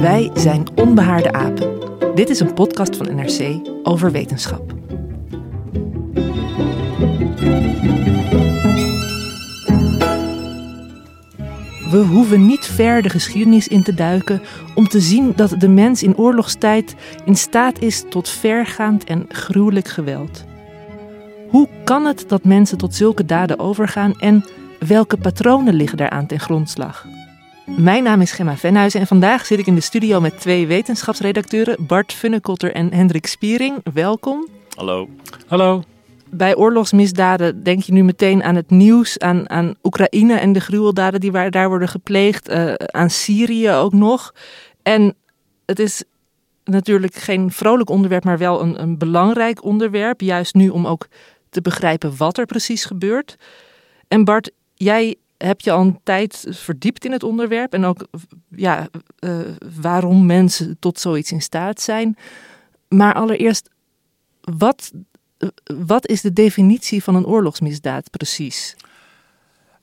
Wij zijn Onbehaarde Apen. Dit is een podcast van NRC over wetenschap. We hoeven niet ver de geschiedenis in te duiken om te zien dat de mens in oorlogstijd in staat is tot vergaand en gruwelijk geweld. Hoe kan het dat mensen tot zulke daden overgaan en welke patronen liggen daaraan ten grondslag? Mijn naam is Gemma Venhuizen en vandaag zit ik in de studio met twee wetenschapsredacteuren, Bart Funnekotter en Hendrik Spiering. Welkom. Hallo. Hallo. Bij oorlogsmisdaden denk je nu meteen aan het nieuws, aan, aan Oekraïne en de gruweldaden die waar, daar worden gepleegd, uh, aan Syrië ook nog. En het is natuurlijk geen vrolijk onderwerp, maar wel een, een belangrijk onderwerp, juist nu om ook te begrijpen wat er precies gebeurt. En Bart, jij heb je al een tijd verdiept in het onderwerp en ook ja, uh, waarom mensen tot zoiets in staat zijn. Maar allereerst, wat, wat is de definitie van een oorlogsmisdaad precies?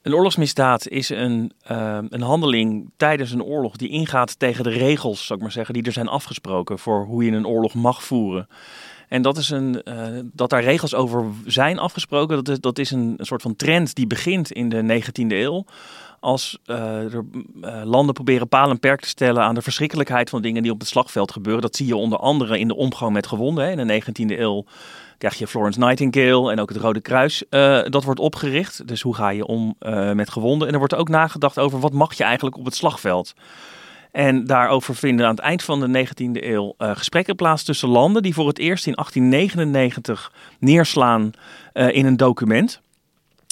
Een oorlogsmisdaad is een, uh, een handeling tijdens een oorlog die ingaat tegen de regels, zou ik maar zeggen, die er zijn afgesproken voor hoe je een oorlog mag voeren. En dat, is een, uh, dat daar regels over zijn afgesproken, dat is, dat is een, soort van trend die begint in de 19e eeuw. Als er uh, landen proberen paal en perk te stellen aan de verschrikkelijkheid van dingen die op het slagveld gebeuren. Dat zie je onder andere in de omgang met gewonden. Hè. In de 19e eeuw krijg je Florence Nightingale en ook het Rode Kruis. dat wordt opgericht. Dus hoe ga je om met gewonden? En er wordt ook nagedacht over wat mag je eigenlijk op het slagveld. En daarover vinden aan het eind van de 19e eeuw uh, gesprekken plaats tussen landen die voor het eerst in 1899 neerslaan uh, in een document.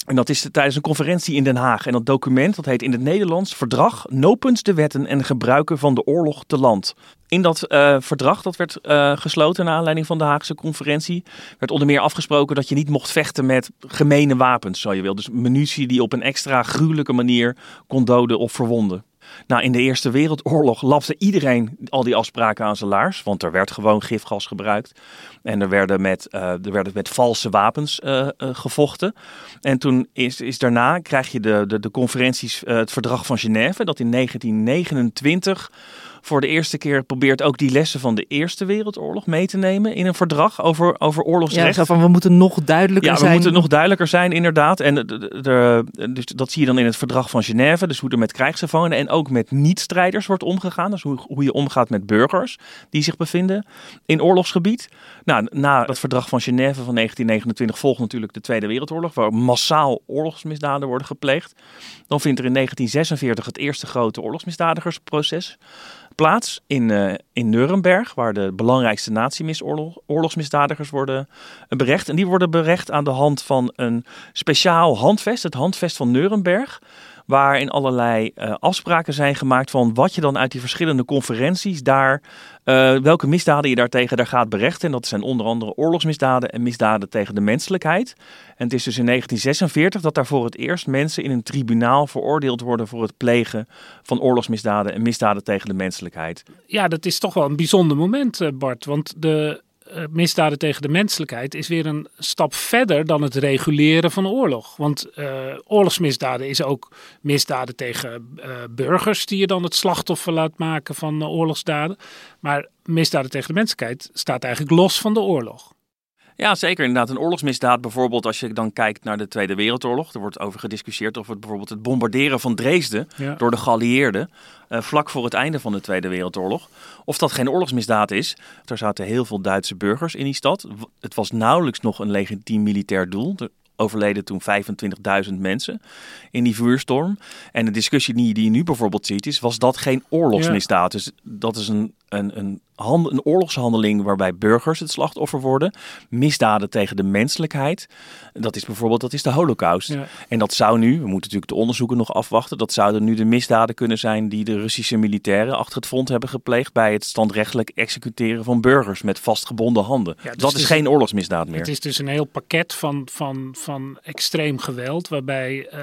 En dat is tijdens een conferentie in Den Haag. En dat document, dat heet in het Nederlands Verdrag Nopens de wetten en gebruiken van de oorlog te land. In dat uh, verdrag, dat werd gesloten naar aanleiding van de Haagse conferentie, werd onder meer afgesproken dat je niet mocht vechten met gemene wapens, zo je wil. Dus munitie die op een extra gruwelijke manier kon doden of verwonden. Nou, in de Eerste Wereldoorlog lapte iedereen al die afspraken aan zijn laars. Want er werd gewoon gifgas gebruikt. En er werden met, uh, er werden met valse wapens uh, uh, gevochten. En toen is, is daarna krijg je de, de, de conferenties, het verdrag van Genève. Dat in 1929 voor de eerste keer probeert ook die lessen van de Eerste Wereldoorlog mee te nemen in een verdrag over, over oorlogsrecht. Ja, van we moeten nog duidelijker ja, zijn. Ja, we moeten nog duidelijker zijn, inderdaad. En de, de, de, dus dat zie je dan in het verdrag van Genève. Dus hoe er met krijgsgevangenen en ook met niet-strijders wordt omgegaan. Dus hoe, hoe je omgaat met burgers die zich bevinden in oorlogsgebied. Nou, na het verdrag van Genève van 1929 volgt natuurlijk de Tweede Wereldoorlog, waar massaal oorlogsmisdaden worden gepleegd. Dan vindt er in 1946 het eerste grote oorlogsmisdadigersproces plaats in, uh, in Nuremberg, waar de belangrijkste nazi-oorlogsmisdadigers worden berecht. En die worden berecht aan de hand van een speciaal handvest, het handvest van Nuremberg waarin allerlei uh, afspraken zijn gemaakt van wat je dan uit die verschillende conferenties daar, uh, welke misdaden je daartegen daar gaat berechten. En dat zijn onder andere oorlogsmisdaden en misdaden tegen de menselijkheid. En het is dus in 1946 dat daar voor het eerst mensen in een tribunaal veroordeeld worden voor het plegen van oorlogsmisdaden en misdaden tegen de menselijkheid. Ja, dat is toch wel een bijzonder moment, Bart. Want de misdaden tegen de menselijkheid is weer een stap verder dan het reguleren van oorlog. Want uh, oorlogsmisdaden is ook misdaden tegen uh, burgers die je dan het slachtoffer laat maken van oorlogsdaden. Maar misdaden tegen de menselijkheid staat eigenlijk los van de oorlog. Ja, zeker. Inderdaad, een oorlogsmisdaad bijvoorbeeld als je dan kijkt naar de Tweede Wereldoorlog. Er wordt over gediscussieerd of het bijvoorbeeld het bombarderen van Dresden Ja. door de geallieerden eh, vlak voor het einde van de Tweede Wereldoorlog. Of dat geen oorlogsmisdaad is. Er zaten heel veel Duitse burgers in die stad. Het was nauwelijks nog een legitiem militair doel. Er overleden toen 25.000 mensen in die vuurstorm. En de discussie die, die je nu bijvoorbeeld ziet is, was dat geen oorlogsmisdaad? Dus dat is een, een, een, hand, een oorlogshandeling waarbij burgers het slachtoffer worden. Misdaden tegen de menselijkheid. Dat is bijvoorbeeld dat is de holocaust. Ja. En dat zou nu, we moeten natuurlijk de onderzoeken nog afwachten, dat zouden nu de misdaden kunnen zijn die de Russische militairen achter het front hebben gepleegd bij het standrechtelijk executeren van burgers met vastgebonden handen. Ja, dus dat is- geen oorlogsmisdaad meer. Het is dus een heel pakket van, van, van extreem geweld, waarbij eh,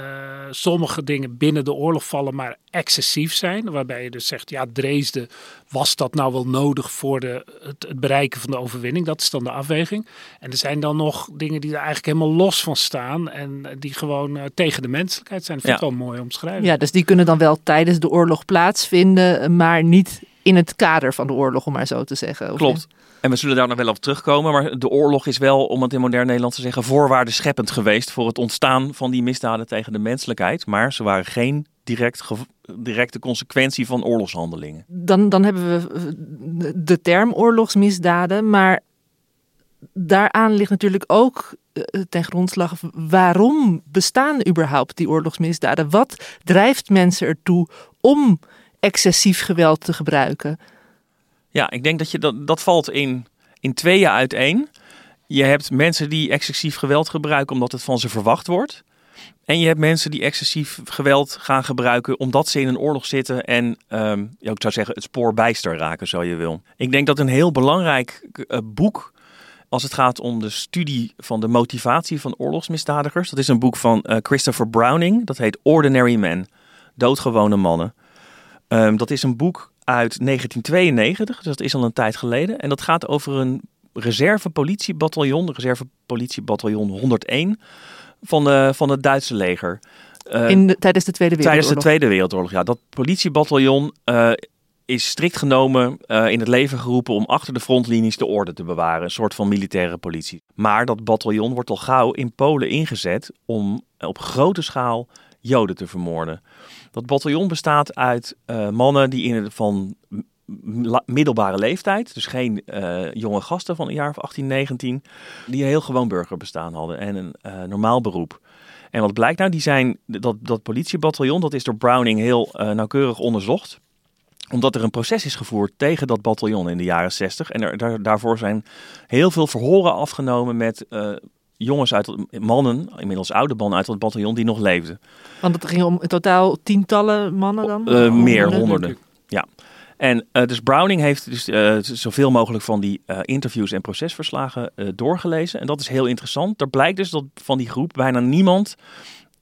sommige dingen binnen de oorlog vallen, maar excessief zijn. Waarbij je dus zegt, ja, Dresden, was dat nou wel nodig voor de, het, het bereiken van de overwinning? Dat is dan de afweging. En er zijn dan nog dingen die er eigenlijk helemaal los van staan en die gewoon eh, tegen de menselijkheid zijn. Dat vind ik Ja. wel mooi omschrijven. Ja, dus die kunnen dan wel tijdens de oorlog plaatsvinden, maar niet in het kader van de oorlog, om maar zo te zeggen. Klopt. En we zullen daar nog wel op terugkomen. Maar de oorlog is wel, om het in modern Nederlands te zeggen, voorwaarden scheppend geweest voor het ontstaan van die misdaden tegen de menselijkheid. Maar ze waren geen direct directe consequentie van oorlogshandelingen. Dan, dan hebben we eh, de term oorlogsmisdaden, maar daaraan ligt natuurlijk ook eh, ten grondslag waarom bestaan überhaupt die oorlogsmisdaden? Wat drijft mensen ertoe om excessief geweld te gebruiken? Ja, ik denk dat je dat, dat valt in, in tweeën uiteen. Je hebt mensen die excessief geweld gebruiken omdat het van ze verwacht wordt. En je hebt mensen die excessief geweld gaan gebruiken omdat ze in een oorlog zitten en, ja, ik zou zeggen, het spoor bijster raken, zo je wil. Ik denk dat een heel belangrijk eh, boek, als het gaat om de studie van de motivatie van oorlogsmisdadigers, dat is een boek van eh, Christopher Browning, dat heet Ordinary Men, Doodgewone Mannen. Ehm, dat is een boek uit 1992, dus dat is al een tijd geleden. En dat gaat over een reservepolitiebataljon, reservepolitiebataljon 101 van, de, van het Duitse leger. Eh, In de, tijdens de Tweede Wereldoorlog. tijdens de Tweede Wereldoorlog, ja. Dat politiebataljon eh, is strikt genomen eh, in het leven geroepen om achter de frontlinies de orde te bewaren. Een soort van militaire politie. Maar dat bataljon wordt al gauw in Polen ingezet om op grote schaal Joden te vermoorden. Dat bataljon bestaat uit mannen die in van middelbare leeftijd, dus geen eh, jonge gasten van een jaar of 18, 19, die een heel gewoon burgerbestaan hadden en een eh, normaal beroep. En wat blijkt nou, die zijn, dat, dat politiebataljon, dat is door Browning heel eh, nauwkeurig onderzocht omdat er een proces is gevoerd tegen dat bataljon in de jaren 60. En er, daar, daarvoor zijn heel veel verhoren afgenomen met jongens uit mannen, inmiddels oude mannen uit het bataljon die nog leefden. Want het ging om in totaal tientallen mannen dan? Meer, Honderden? En eh, dus Browning heeft dus eh, zoveel mogelijk van die eh, interviews en procesverslagen doorgelezen. En dat is heel interessant. Er blijkt dus dat van die groep bijna niemand.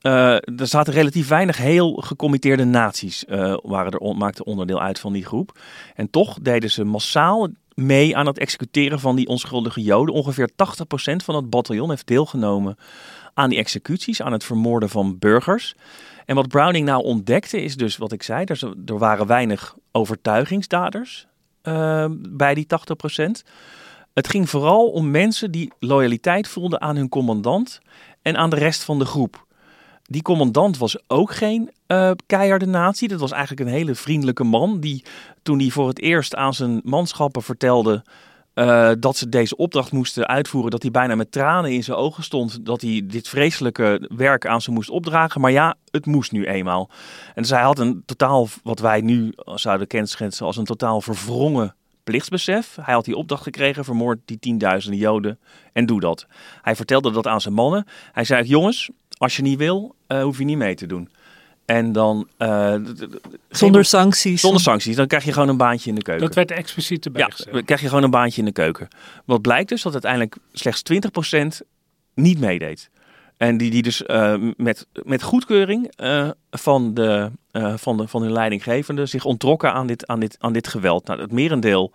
er zaten relatief weinig heel gecommitteerde naties, waren er, on- maakten onderdeel uit van die groep. En toch deden ze massaal mee aan het executeren van die onschuldige Joden. Ongeveer 80% van het bataljon heeft deelgenomen aan die executies, aan het vermoorden van burgers. En wat Browning nou ontdekte is dus wat ik zei, er, z- er waren weinig overtuigingsdaders eh, bij die 80%. Het ging vooral om mensen die loyaliteit voelden aan hun commandant en aan de rest van de groep. Die commandant was ook geen eh, keiharde natie. Dat was eigenlijk een hele vriendelijke man die toen hij voor het eerst aan zijn manschappen vertelde eh, dat ze deze opdracht moesten uitvoeren, dat hij bijna met tranen in zijn ogen stond, dat hij dit vreselijke werk aan ze moest opdragen. Maar ja, het moest nu eenmaal. En hij had een totaal, wat wij nu zouden kenschetsen als een totaal verwrongen plichtsbesef. Hij had die opdracht gekregen, vermoord die tienduizenden Joden en doe dat. Hij vertelde dat aan zijn mannen. Hij zei, jongens, als je niet wil, eh, hoef je niet mee te doen. En dan... eh, Zonder geen- sancties. zonder sancties, dan krijg je gewoon een baantje in de keuken. Dat werd expliciet erbij Ja, gezegd. dan krijg je gewoon een baantje in de keuken. Wat blijkt dus dat uiteindelijk slechts 20% niet meedeed. En die, die dus eh, met, met goedkeuring eh, van, de, eh, van, de, van hun leidinggevende zich ontrokken aan dit, aan dit, aan dit geweld. Nou, het merendeel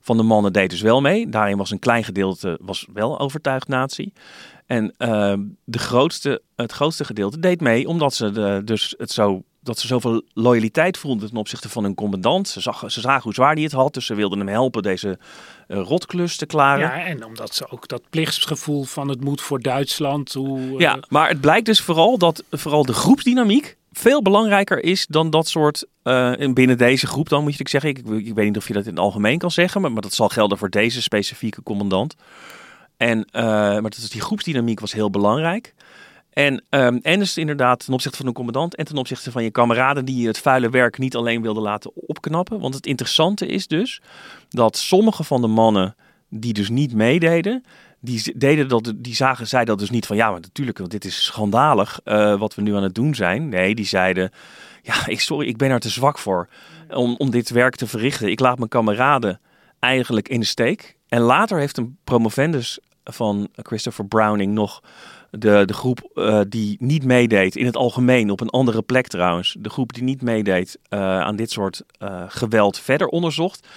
van de mannen deed dus wel mee. Daarin was een klein gedeelte was wel overtuigd nazi. En eh, de grootste, het grootste gedeelte deed mee omdat ze de, dus het zo dat ze zoveel loyaliteit voelden ten opzichte van hun commandant. Ze, zag, ze zagen hoe zwaar hij het had, dus ze wilden hem helpen deze uh, rotklus te klaren. Ja, en omdat ze ook dat plichtsgevoel van het moet voor Duitsland. Hoe, uh... Ja, maar het blijkt dus vooral dat vooral de groepsdynamiek veel belangrijker is dan dat soort. Uh, binnen deze groep, dan moet je zeggen. Ik, ik, weet niet of je dat in het algemeen kan zeggen, maar, maar dat zal gelden voor deze specifieke commandant. En, uh, maar dus die groepsdynamiek was heel belangrijk. En, um, en dus inderdaad ten opzichte van een commandant en ten opzichte van je kameraden die het vuile werk niet alleen wilde laten opknappen. Want het interessante is dus dat sommige van de mannen die dus niet meededen, die deden dat, die zagen, zij dat dus niet van ja, maar natuurlijk, want dit is schandalig uh, wat we nu aan het doen zijn. Nee, die zeiden, ja, ik, sorry, ik ben er te zwak voor om, om dit werk te verrichten. Ik laat mijn kameraden eigenlijk in de steek. En later heeft een promovendus van Christopher Browning nog de, de groep uh, die niet meedeed, in het algemeen, op een andere plek trouwens, de groep die niet meedeed uh, aan dit soort uh, geweld verder onderzocht.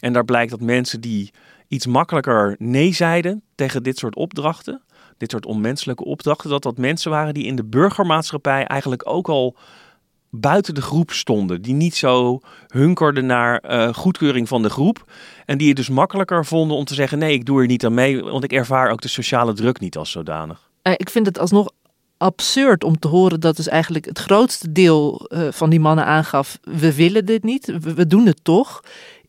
En daar blijkt dat mensen die iets makkelijker nee zeiden tegen dit soort opdrachten, dit soort onmenselijke opdrachten, dat dat mensen waren die in de burgermaatschappij eigenlijk ook al buiten de groep stonden. Die niet zo hunkerden naar uh, goedkeuring van de groep. En die het dus makkelijker vonden om te zeggen: nee, ik doe er niet aan mee, want ik ervaar ook de sociale druk niet als zodanig. Uh, ik vind het alsnog absurd om te horen dat dus eigenlijk het grootste deel uh, van die mannen aangaf: we willen dit niet, we doen het toch.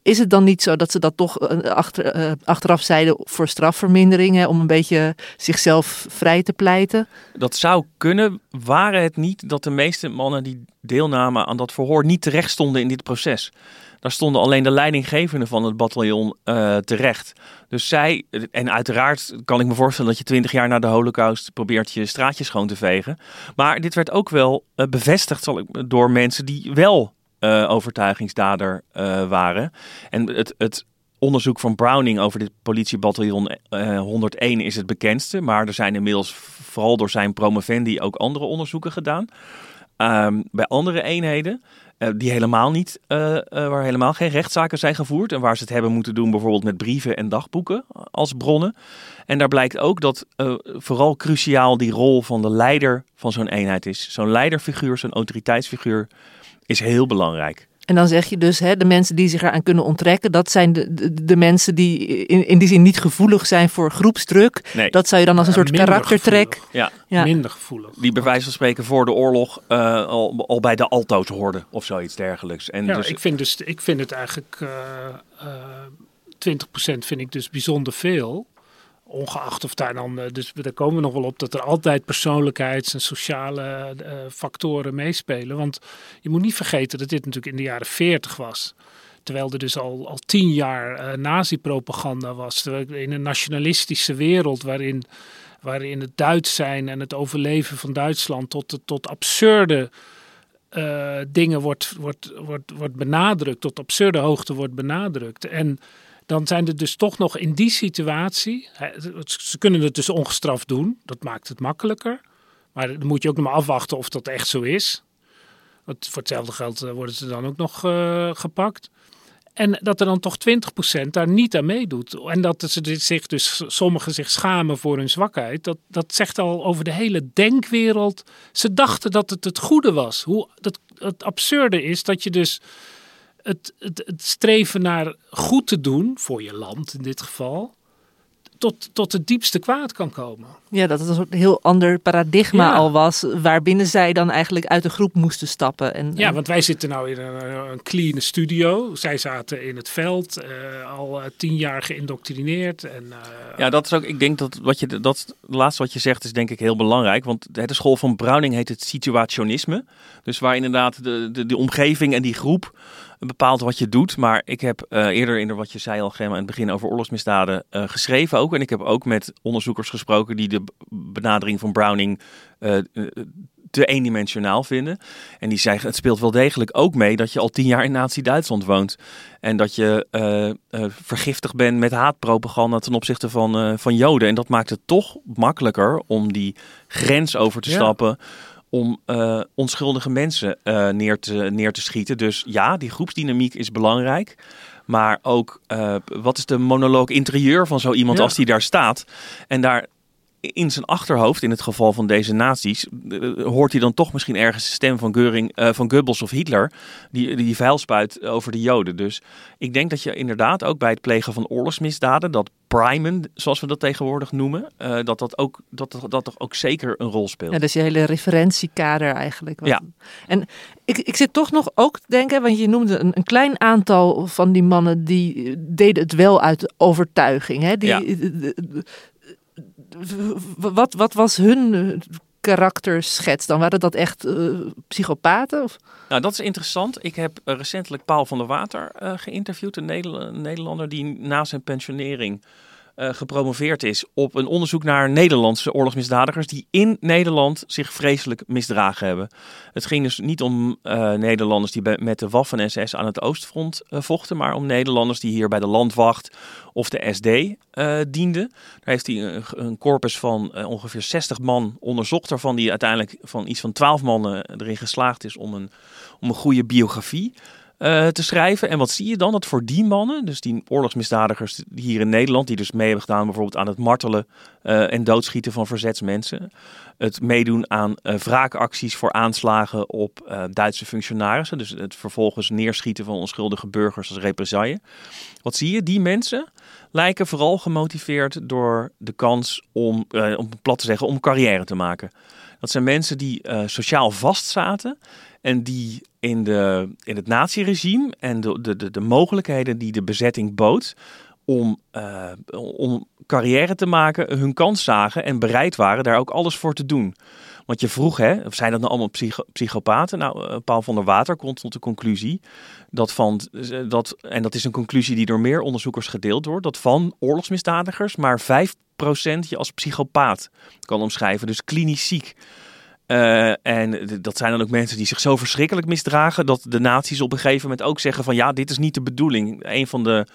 Is het dan niet zo dat ze dat toch achter, uh, achteraf zeiden voor strafvermindering, hè, om een beetje zichzelf vrij te pleiten? Dat zou kunnen, waren het niet dat de meeste mannen die deelnamen aan dat verhoor niet terecht stonden in dit proces. Daar stonden alleen de leidinggevenden van het bataljon uh, terecht. Dus zij, en uiteraard kan ik me voorstellen dat je twintig jaar na de holocaust probeert je straatje schoon te vegen. Maar dit werd ook wel bevestigd zal ik, door mensen die wel uh, overtuigingsdader uh, waren. En het, het, onderzoek van Browning over dit politiebataljon uh, 101 is het bekendste. Maar er zijn inmiddels vooral door zijn promovendi ook andere onderzoeken gedaan. Um, bij andere eenheden. Die helemaal niet, waar helemaal geen rechtszaken zijn gevoerd. En waar ze het hebben moeten doen bijvoorbeeld met brieven en dagboeken als bronnen. En daar blijkt ook dat vooral cruciaal die rol van de leider van zo'n eenheid is. Zo'n leiderfiguur, zo'n autoriteitsfiguur is heel belangrijk. En dan zeg je dus, hè, de mensen die zich eraan kunnen onttrekken, dat zijn de, de, de mensen die in, in die zin niet gevoelig zijn voor groepsdruk. Nee. Dat zou je dan als een soort karaktertrek. Ja. ja. Minder gevoelig. Die bij wijze van spreken voor de oorlog uh, al, al bij de Alto's hoorden of zoiets dergelijks. En ja, dus, ik, vind dus, ik vind het eigenlijk uh, uh, 20% vind ik dus bijzonder veel. Ongeacht of daar dan, dus daar komen we nog wel op, dat er altijd persoonlijkheids- en sociale uh, factoren meespelen. Want je moet niet vergeten dat dit natuurlijk in de jaren 40 was. Terwijl er dus al, al tien jaar uh, nazi-propaganda was. In een nationalistische wereld waarin, waarin het Duits zijn en het overleven van Duitsland tot, tot absurde dingen wordt, wordt, wordt, wordt benadrukt, tot absurde hoogte wordt benadrukt. En dan zijn er dus toch nog in die situatie. Ze kunnen het dus ongestraft doen, dat maakt het makkelijker. Maar dan moet je ook nog maar afwachten of dat echt zo is. Want voor hetzelfde geld worden ze dan ook nog uh, gepakt. En dat er dan toch 20% daar niet aan meedoet. En dat ze zich dus, sommigen zich schamen voor hun zwakheid. Dat, dat zegt al over de hele denkwereld. Ze dachten dat het het goede was. Hoe dat, het absurde is dat je dus het, het, het, streven naar goed te doen, voor je land in dit geval, tot, tot het diepste kwaad kan komen. Ja, dat het een soort heel ander paradigma ja. al was, waarbinnen zij dan eigenlijk uit de groep moesten stappen. En, ja, en... want wij zitten nou in een, een clean studio. Zij zaten in het veld, uh, al uh, tien jaar geïndoctrineerd. En, uh... Ja, dat is ook, ik denk dat wat je, dat het laatste wat je zegt is denk ik heel belangrijk. Want de school van Browning heet het situationisme. Dus waar inderdaad de, de, de omgeving en die groep bepaalt wat je doet. Maar ik heb uh, eerder in wat je zei al, Gemma, in het begin over oorlogsmisdaden uh, geschreven ook. En ik heb ook met onderzoekers gesproken die de benadering van Browning uh, te eendimensionaal vinden. En die zeggen, het speelt wel degelijk ook mee dat je al tien jaar in Nazi-Duitsland woont. En dat je vergiftigd bent met haatpropaganda ten opzichte van, van Joden. En dat maakt het toch makkelijker om die grens over te ja. stappen om uh, onschuldige mensen uh, neer, te, neer te schieten. Dus ja, die groepsdynamiek is belangrijk. Maar ook, uh, wat is de monoloog interieur van zo iemand ja. als die daar staat? En daar in zijn achterhoofd, in het geval van deze naties, eh, hoort hij dan toch misschien ergens de stem van, Geuring, uh, van Goebbels of Hitler, die, die vuil spuit over de Joden. Dus ik denk dat je inderdaad ook bij het plegen van oorlogsmisdaden, dat primen, zoals we dat tegenwoordig noemen, uh, dat dat ook, dat, dat toch ook zeker een rol speelt. Ja, dat is je hele referentiekader eigenlijk. Ja. En ik, ik zit toch nog ook te denken, want je noemde een, een klein aantal van die mannen die deden het wel uit overtuiging. Hè? Die, Ja. Wat, wat was hun karakterschets dan? Waren dat echt uh, psychopaten? Nou, dat is interessant. Ik heb uh, recentelijk Paul van der Water geïnterviewd, een Nederlander die na zijn pensionering uh, gepromoveerd is op een onderzoek naar Nederlandse oorlogsmisdadigers die in Nederland zich vreselijk misdragen hebben. Het ging dus niet om uh, Nederlanders die met de Waffen-SS aan het Oostfront uh, vochten, maar om Nederlanders die hier bij de Landwacht of de SD dienden. Daar heeft hij een, een corpus van ongeveer 60 man onderzocht, waarvan die uiteindelijk van iets van 12 mannen erin geslaagd is om een, om een goede biografie uh, te schrijven. En wat zie je dan? Dat voor die mannen, dus die oorlogsmisdadigers hier in Nederland, die dus mee hebben gedaan bijvoorbeeld aan het martelen uh, en doodschieten van verzetsmensen, het meedoen aan uh, wraakacties voor aanslagen op Duitse functionarissen, dus het vervolgens neerschieten van onschuldige burgers als represaille. Wat zie je? Die mensen lijken vooral gemotiveerd door de kans om, om plat te zeggen, om carrière te maken. Dat zijn mensen die sociaal vastzaten en die in, de, in het naziregime en de, de, de, de mogelijkheden die de bezetting bood om, uh, om carrière te maken, hun kans zagen en bereid waren daar ook alles voor te doen. Want je vroeg, hè, zijn dat nou allemaal psycho psychopaten? Nou, uh, Paul van der Water komt tot de conclusie dat van, dat, en dat is een conclusie die door meer onderzoekers gedeeld wordt, dat van oorlogsmisdadigers maar 5% je als psychopaat kan omschrijven, dus klinisch ziek. Uh, en dat zijn dan ook mensen die zich zo verschrikkelijk misdragen dat de nazi's op een gegeven moment ook zeggen van ja, dit is niet de bedoeling. Een van de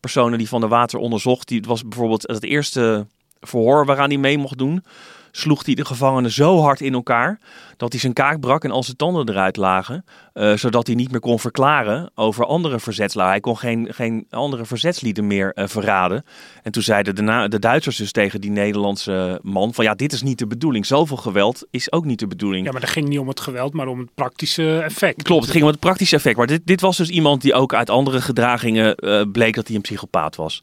personen die Van der Water onderzocht, die was bijvoorbeeld het eerste verhoor waaraan hij mee mocht doen, sloeg hij de gevangenen zo hard in elkaar dat hij zijn kaak brak en al zijn tanden eruit lagen, uh, zodat hij niet meer kon verklaren over andere verzetslui. Hij kon geen, geen andere verzetslieden meer uh, verraden. En toen zeiden de, de Duitsers dus tegen die Nederlandse man van ja, dit is niet de bedoeling. Zoveel geweld is ook niet de bedoeling. Ja, maar het ging niet om het geweld, maar om het praktische effect. Klopt, het ging om het praktische effect. Maar dit, dit was dus iemand die ook uit andere gedragingen uh, bleek dat hij een psychopaat was.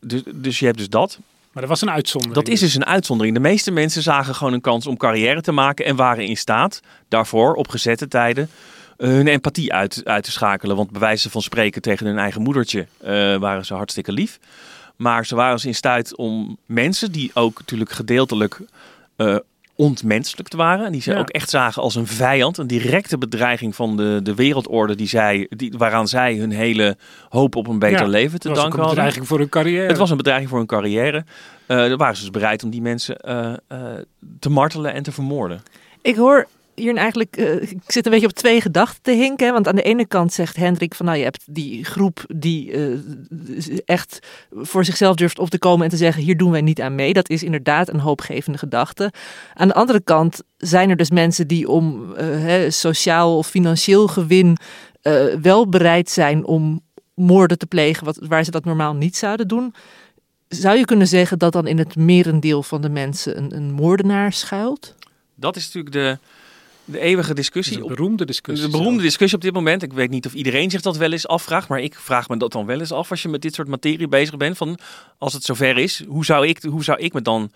dus, dus je hebt dus dat. Maar dat was een uitzondering. Dat is dus een uitzondering. De meeste mensen zagen gewoon een kans om carrière te maken en waren in staat daarvoor op gezette tijden uh, hun empathie uit, uit te schakelen. Want bij wijze van spreken tegen hun eigen moedertje uh, waren ze hartstikke lief. Maar ze waren dus in staat om mensen die ook natuurlijk gedeeltelijk uh, ontmenselijkt waren. En die ze ja. ook echt zagen als een vijand. Een directe bedreiging van de, de wereldorde die zij, die, waaraan zij hun hele hoop op een beter ja, leven te danken hadden. Het was een bedreiging voor hun carrière. Het was een bedreiging voor hun carrière. Uh, daar waren ze dus bereid om die mensen uh, uh, te martelen en te vermoorden. Ik hoor eigenlijk, uh, ik zit een beetje op twee gedachten te hinken. Want aan de ene kant zegt Hendrik van nou je hebt die groep die uh, echt voor zichzelf durft op te komen en te zeggen hier doen wij niet aan mee. Dat is inderdaad een hoopgevende gedachte. Aan de andere kant zijn er dus mensen die om uh, hè, sociaal of financieel gewin wel bereid zijn om moorden te plegen wat, waar ze dat normaal niet zouden doen. Zou je kunnen zeggen dat dan in het merendeel van de mensen een, een moordenaar schuilt? Dat is natuurlijk de, de eeuwige discussie. Een beroemde discussie. De beroemde discussie op dit moment. Ik weet niet of iedereen zich dat wel eens afvraagt, maar ik vraag me dat dan wel eens af als je met dit soort materie bezig bent. Van als het zover is, hoe zou ik, hoe zou ik me dan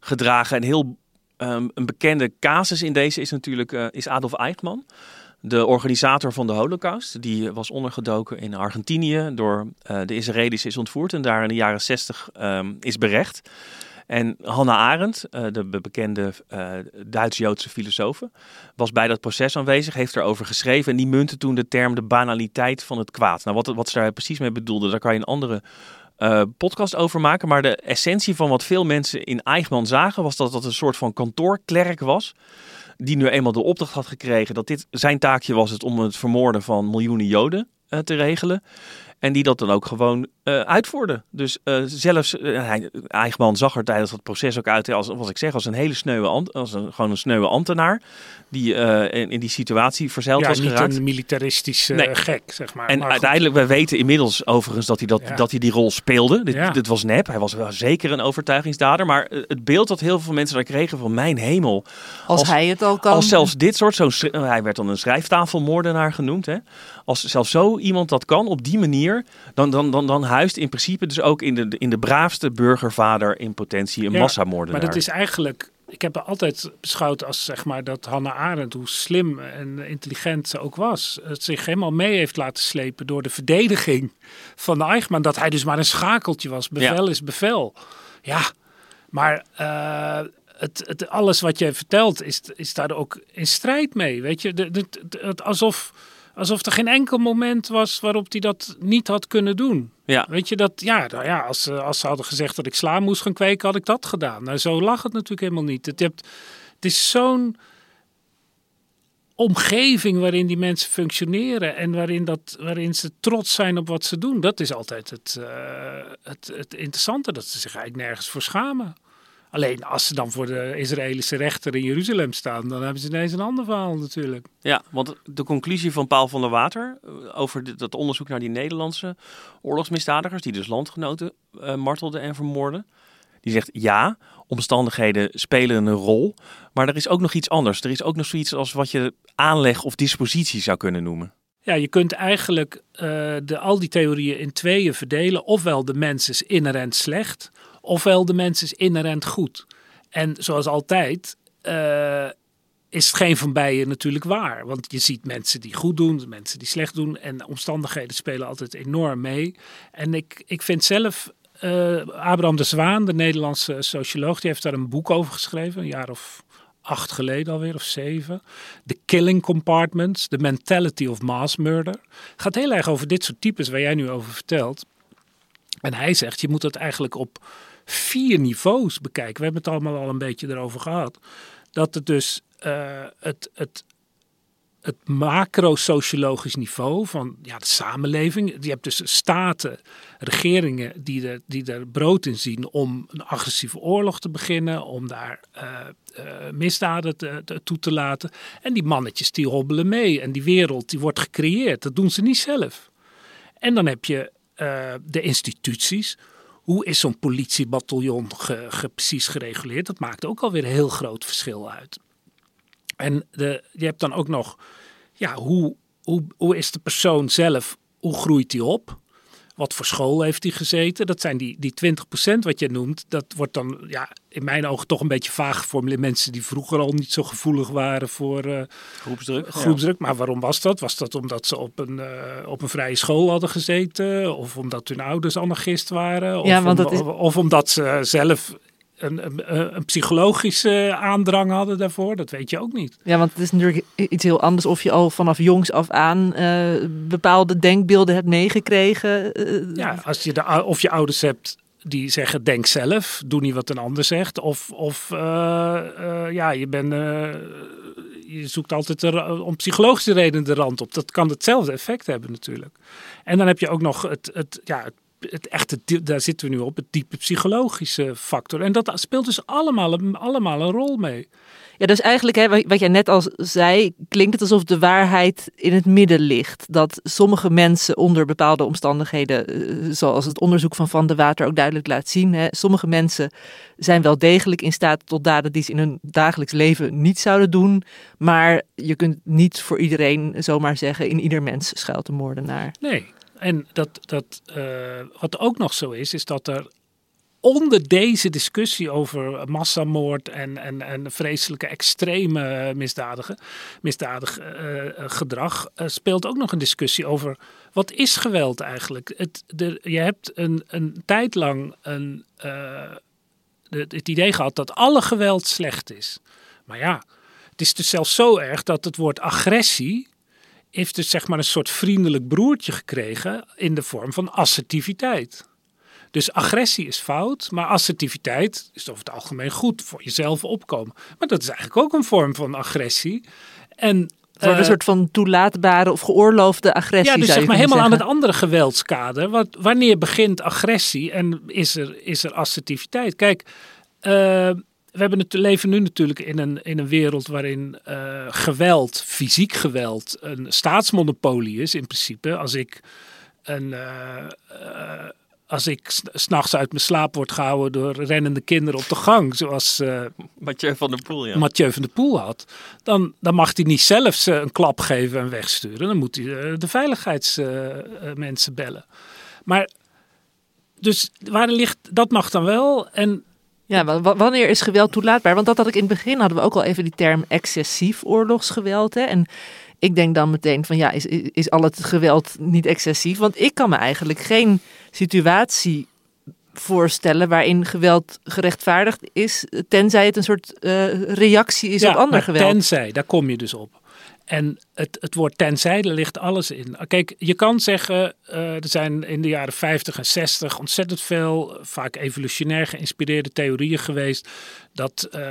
gedragen? Een heel um, een bekende casus in deze is natuurlijk uh, is Adolf Eichmann. De organisator van de Holocaust, die was ondergedoken in Argentinië door uh, de Israëli's is ontvoerd en daar in de jaren 60 um, is berecht. En Hannah Arendt, uh, de bekende uh, Duits-Joodse filosoof, was bij dat proces aanwezig, heeft erover geschreven en die muntte toen de term de banaliteit van het kwaad. Nou, wat, wat ze daar precies mee bedoelde, daar kan je een andere uh, podcast over maken. Maar de essentie van wat veel mensen in Eichmann zagen, was dat dat een soort van kantoorklerk was. Die nu eenmaal de opdracht had gekregen dat dit zijn taakje was het om het vermoorden van miljoenen Joden te regelen. En die dat dan ook gewoon uh, uitvoerde. Dus uh, zelfs, uh, hij, Eichmann zag er tijdens dat proces ook uit, als, als ik zeg, als een hele sneuwe, als een, gewoon een sneuwe ambtenaar. Die in, in, die situatie verzeild ja, was niet geraakt. een militaristische nee. gek, zeg maar. En maar uiteindelijk, wij weten inmiddels overigens dat hij, dat, Ja. dat hij die rol speelde. Dit, Ja. dit was nep, hij was wel zeker een overtuigingsdader. Maar het beeld dat heel veel mensen daar kregen van mijn hemel. Als, Als- hij het al kan. Als zelfs dit soort, zo'n schri- hij werd dan een schrijftafelmoordenaar genoemd. Hè? Als zelfs zo iemand dat kan op die manier, dan, dan, dan, dan huist in principe dus ook in de, in de braafste burgervader in potentie een Ja, massamoordenaar. Maar dat is eigenlijk, ik heb haar altijd beschouwd als zeg maar dat Hannah Arendt, hoe slim en intelligent ze ook was, het zich helemaal mee heeft laten slepen door de verdediging van de Eichmann. Dat hij dus maar een schakeltje was. Bevel is bevel. Ja, maar eh, het, het, alles wat je vertelt is, is daar ook in strijd mee. Weet je, de- het, alsof, alsof er geen enkel moment was waarop hij dat niet had kunnen doen. ja. Weet je dat, ja, nou ja als, ze- als ze hadden gezegd dat ik sla moest gaan kweken, had ik dat gedaan. Nou, zo lag het natuurlijk helemaal niet. Het, hebt, het is zo'n omgeving waarin die mensen functioneren en waarin, dat, waarin ze trots zijn op wat ze doen. Dat is altijd het, eh, het, het interessante, dat ze zich eigenlijk nergens voor schamen. Alleen als ze dan voor de Israëlische rechter in Jeruzalem staan, dan hebben ze ineens een ander verhaal natuurlijk. Ja, want de conclusie van Paul van der Water eh, over dit- dat onderzoek naar die Nederlandse oorlogsmisdadigers, die dus landgenoten eh, martelden en vermoorden, die zegt ja, omstandigheden spelen een rol, maar er is ook nog iets anders. Er is ook nog zoiets als wat je aanleg of dispositie zou kunnen noemen. Ja, je kunt eigenlijk eh, de, al die theorieën in tweeën verdelen. Ofwel de mens is inherent slecht, ofwel de mens is inherent goed. En zoals altijd eh, is het geen van beiden natuurlijk waar. Want je ziet mensen die goed doen, mensen die slecht doen. En omstandigheden spelen altijd enorm mee. En ik, ik vind zelf, eh, Abraham de Zwaan, de Nederlandse socioloog, die heeft daar een boek over geschreven, een jaar of acht geleden alweer, of zeven. The Killing Compartments, The Mentality of Mass Murder. Gaat heel erg over dit soort types waar jij nu over vertelt. En hij zegt, je moet het eigenlijk op vier niveaus bekijken. We hebben het allemaal al een beetje erover gehad. Dat het dus eh, het, het, het macro-sociologisch niveau van ja, de samenleving. Je hebt dus staten, regeringen die er, die er brood in zien om een agressieve oorlog te beginnen, om daar eh, eh, misdaden te, toe te laten. En die mannetjes die hobbelen mee en die wereld die wordt gecreëerd. Dat doen ze niet zelf. En dan heb je de instituties. Hoe is zo'n politiebataljon ge, precies gereguleerd? Dat maakt ook alweer een heel groot verschil uit. En de, je hebt dan ook nog, ja, hoe, hoe, hoe is de persoon zelf, hoe groeit die op? Wat voor school heeft hij gezeten? Dat zijn die, die 20% wat je noemt. Dat wordt dan ja, in mijn ogen toch een beetje vaag geformuleerd. Mensen die vroeger al niet zo gevoelig waren voor eh, Groepsdruk. groepsdruk. Maar waarom was dat? Was dat omdat ze op een, eh, op een vrije school hadden gezeten? Of omdat hun ouders anarchist waren? Of, Ja, want om- dat is- of, of omdat ze zelf een, een, een psychologische aandrang hadden daarvoor? Dat weet je ook niet. Ja, want het is natuurlijk iets heel anders of je al vanaf jongs af aan eh, bepaalde denkbeelden hebt meegekregen. eh, Ja, als je de, of je ouders hebt die zeggen denk zelf, doe niet wat een ander zegt. Of, of eh, ja, je, bent, je zoekt altijd de ra- om psychologische redenen de rand op. Dat kan hetzelfde effect hebben natuurlijk. En dan heb je ook nog het, het, ja, het, het echte, daar zitten we nu op, het diepe psychologische factor. En dat speelt dus allemaal, een- allemaal een rol mee. Ja, dus eigenlijk, hè, wat wat jij net al zei, klinkt het alsof de waarheid in het midden ligt. Dat sommige mensen onder bepaalde omstandigheden, eh, zoals het onderzoek van Van de Water ook duidelijk laat zien, hè, sommige mensen zijn wel degelijk in staat tot daden die ze in hun dagelijks leven niet zouden doen. Maar je kunt niet voor iedereen zomaar zeggen, in ieder mens schuilt een moordenaar. Nee, en dat, dat, eh, wat ook nog zo is, is dat er onder deze discussie over massamoord en, en, en vreselijke extreme misdadigen, misdadig eh, eh, gedrag, speelt ook nog een discussie over wat is geweld eigenlijk? Het, de, je hebt een, een tijd lang een, het idee gehad dat alle geweld slecht is. Maar ja, het is dus zelfs zo erg dat het woord agressie heeft dus zeg maar een soort vriendelijk broertje gekregen in de vorm van assertiviteit. Dus agressie is fout, maar assertiviteit is over het algemeen goed voor jezelf opkomen. Maar dat is eigenlijk ook een vorm van agressie. En Voor een Eh, soort van toelaatbare of geoorloofde agressie. Ja, dus zeg maar helemaal aan het andere geweldskader. Wat, wanneer begint agressie en is er, is er assertiviteit? Kijk, eh, we hebben het, leven nu natuurlijk in een, in een wereld waarin eh, geweld, fysiek geweld, een staatsmonopolie is in principe. Als ik een. eh, eh, als ik s- s'nachts uit mijn slaap word gehouden door rennende kinderen op de gang, zoals Mathieu van der Poel, ja. Mathieu van der Poel had, dan, dan mag hij niet zelf een klap geven en wegsturen. Dan moet hij de veiligheidsmensen bellen. Maar dus waar ligt, dat mag dan wel. En Ja, wa- wa- wanneer is geweld toelaatbaar? Want dat had ik in het begin, hadden we ook al even die term excessief oorlogsgeweld. Hè? En ik denk dan meteen van ja, is, is, al het geweld niet excessief? Want ik kan me eigenlijk geen situatie voorstellen waarin geweld gerechtvaardigd is, tenzij het een soort eh, reactie is op ander geweld. Tenzij, daar kom je dus op. En het, het woord tenzij, ligt alles in. Kijk, je kan zeggen, eh, er zijn in de jaren 50 en 60 ontzettend veel, vaak evolutionair geïnspireerde theorieën geweest. Dat, eh,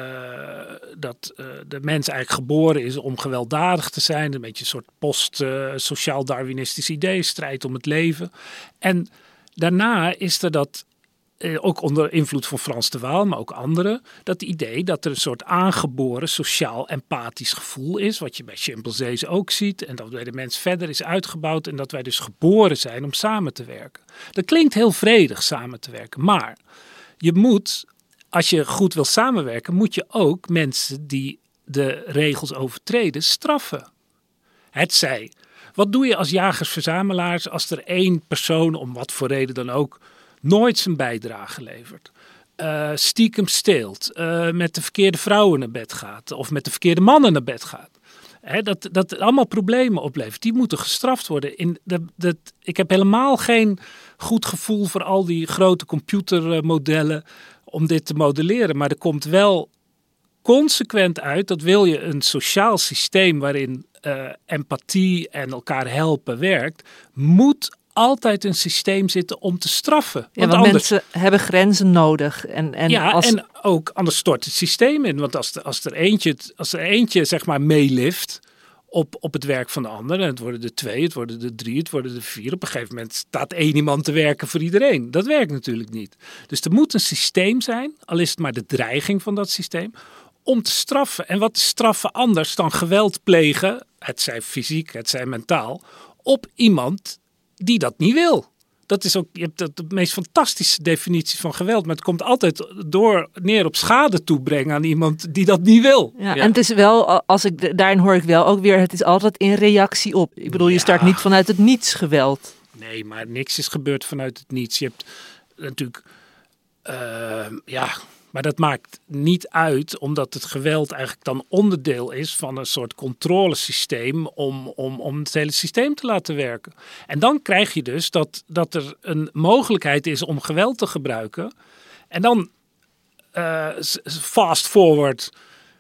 dat eh, de mens eigenlijk geboren is om gewelddadig te zijn. Een beetje een soort post-sociaal darwinistisch idee, strijd om het leven. En daarna is er dat ook onder invloed van Frans de Waal, maar ook anderen, dat idee dat er een soort aangeboren sociaal empathisch gevoel is, wat je bij chimpansees ook ziet, en dat bij de mens verder is uitgebouwd en dat wij dus geboren zijn om samen te werken. Dat klinkt heel vredig samen te werken, maar je moet, als je goed wil samenwerken, moet je ook mensen die de regels overtreden straffen. Het zij. Wat doe je als jagers-verzamelaars als er één persoon, om wat voor reden dan ook, nooit zijn bijdrage levert? eh, stiekem steelt, eh, met de verkeerde vrouwen naar bed gaat of met de verkeerde mannen naar bed gaat. Hè, dat, dat allemaal problemen oplevert. Die moeten gestraft worden. In de, dat, ik heb helemaal geen goed gevoel voor al die grote computermodellen om dit te modelleren. Maar er komt wel consequent uit dat wil je een sociaal systeem waarin eh, empathie en elkaar helpen werkt, moet altijd een systeem zitten om te straffen. Ja, want anders, mensen hebben grenzen nodig. En, en ja, als, en ook anders stort het systeem in. Want als, er- als er eentje, als er eentje zeg maar meelift op, op het werk van de ander, en het worden er twee, het worden er drie, het worden er vier. Op een gegeven moment staat één iemand te werken voor iedereen. Dat werkt natuurlijk niet. Dus er moet een systeem zijn, al is het maar de dreiging van dat systeem, om te straffen. En wat is straffen anders dan geweld plegen, het zij fysiek, het zij mentaal, op iemand die dat niet wil. Dat is ook, je hebt de meest fantastische definitie van geweld, maar het komt altijd door neer op schade toebrengen aan iemand die dat niet wil. Ja, Ja. En het is wel, als ik, daarin hoor ik wel ook weer, het is altijd in reactie op. Ik bedoel, je start niet vanuit het niets geweld. Nee, maar niks is gebeurd vanuit het niets. Je hebt natuurlijk, eh, ja, maar dat maakt niet uit, omdat het geweld eigenlijk dan onderdeel is van een soort controlesysteem om, om, om het hele systeem te laten werken. En dan krijg je dus dat, dat er een mogelijkheid is om geweld te gebruiken. En dan eh, fast forward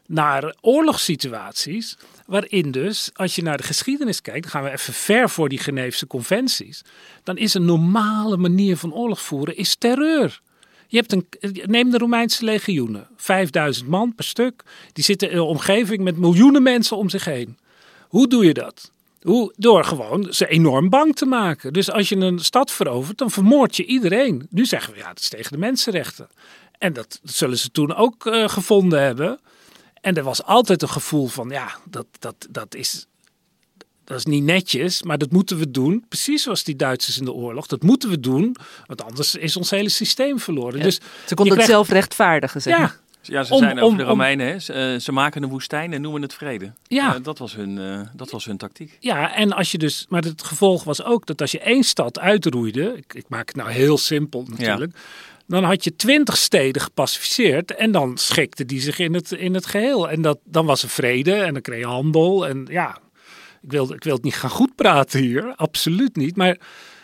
naar oorlogssituaties. Waarin dus, als je naar de geschiedenis kijkt, dan gaan we even ver voor die Geneefse conventies. Dan is een normale manier van oorlog voeren is terreur. Je hebt een, neem de Romeinse legioenen, 5000 man per stuk. Die zitten in een omgeving met miljoenen mensen om zich heen. Hoe doe je dat? Hoe? Door gewoon ze enorm bang te maken. Dus als je een stad verovert, dan vermoord je iedereen. Nu zeggen we ja, dat is tegen de mensenrechten. En dat zullen ze toen ook eh, gevonden hebben. En er was altijd een gevoel van ja, dat, dat, dat, is, dat is niet netjes, maar dat moeten we doen. Precies zoals die Duitsers in de oorlog. Dat moeten we doen, want anders is ons hele systeem verloren. Ja, Dus Ze konden het krijgt- zelf rechtvaardigen, zeg maar. ja, Ja, ze Om- zijn over om- de om- Romeinen. Hè. Ze, eh, ze maken een woestijn en noemen het vrede. Ja. Eh, dat, was hun, eh, dat was hun tactiek. Ja, en als je dus, maar het gevolg was ook dat als je één stad uitroeide, ik, ik maak het nou heel simpel natuurlijk, dan had je twintig steden gepacificeerd en dan schikte die zich in het, in het geheel. En dat, dan was er vrede en dan kreeg je handel. En ja, ik wil, ik wil het niet gaan goed praten hier, absoluut niet. Maar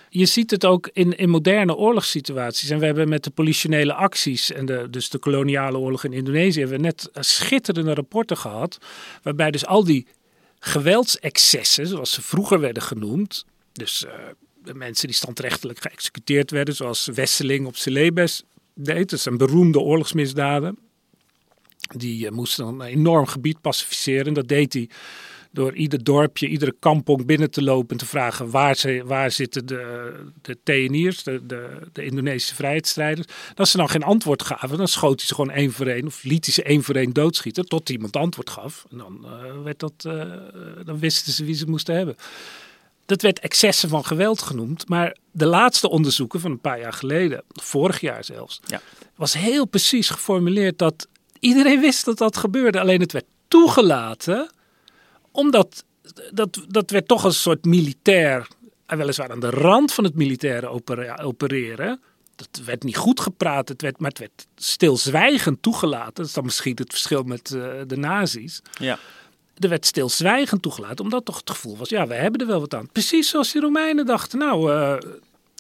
je ziet het ook in, in moderne oorlogssituaties. En we hebben met de politionele acties en de, dus de koloniale oorlog in Indonesië, hebben we net eh, schitterende rapporten gehad. Waarbij dus al die geweldsexcessen, zoals ze vroeger werden genoemd. Dus eh, mensen die standrechtelijk geëxecuteerd werden, zoals Wesseling op Celebes deed. Dat zijn beroemde oorlogsmisdaden. Die eh, moesten een enorm gebied pacificeren. Dat deed hij door ieder dorpje, iedere kampong binnen te lopen en te vragen waar, ze, waar zitten de, de TNI'ers, de, de, de Indonesische vrijheidsstrijders. als ze dan geen antwoord gaven, dan schoot hij ze gewoon één voor één of liet hij ze één voor één doodschieten tot iemand antwoord gaf. En dan, uh, werd dat, uh, dan wisten ze wie ze moesten hebben. Dat werd excessen van geweld genoemd, maar de laatste onderzoeken van een paar jaar geleden, vorig jaar zelfs, Ja. was heel precies geformuleerd dat iedereen wist dat dat gebeurde. Alleen het werd toegelaten omdat dat, dat werd toch een soort militair, en weliswaar aan de rand van het militaire opereren. Dat werd niet goed gepraat, het werd, maar het werd stilzwijgend toegelaten. Dat is dan misschien het verschil met eh, de nazi's. Ja. Er werd stilzwijgend toegelaten, omdat toch het gevoel was, ja, we hebben er wel wat aan. Precies zoals die Romeinen dachten, nou, eh,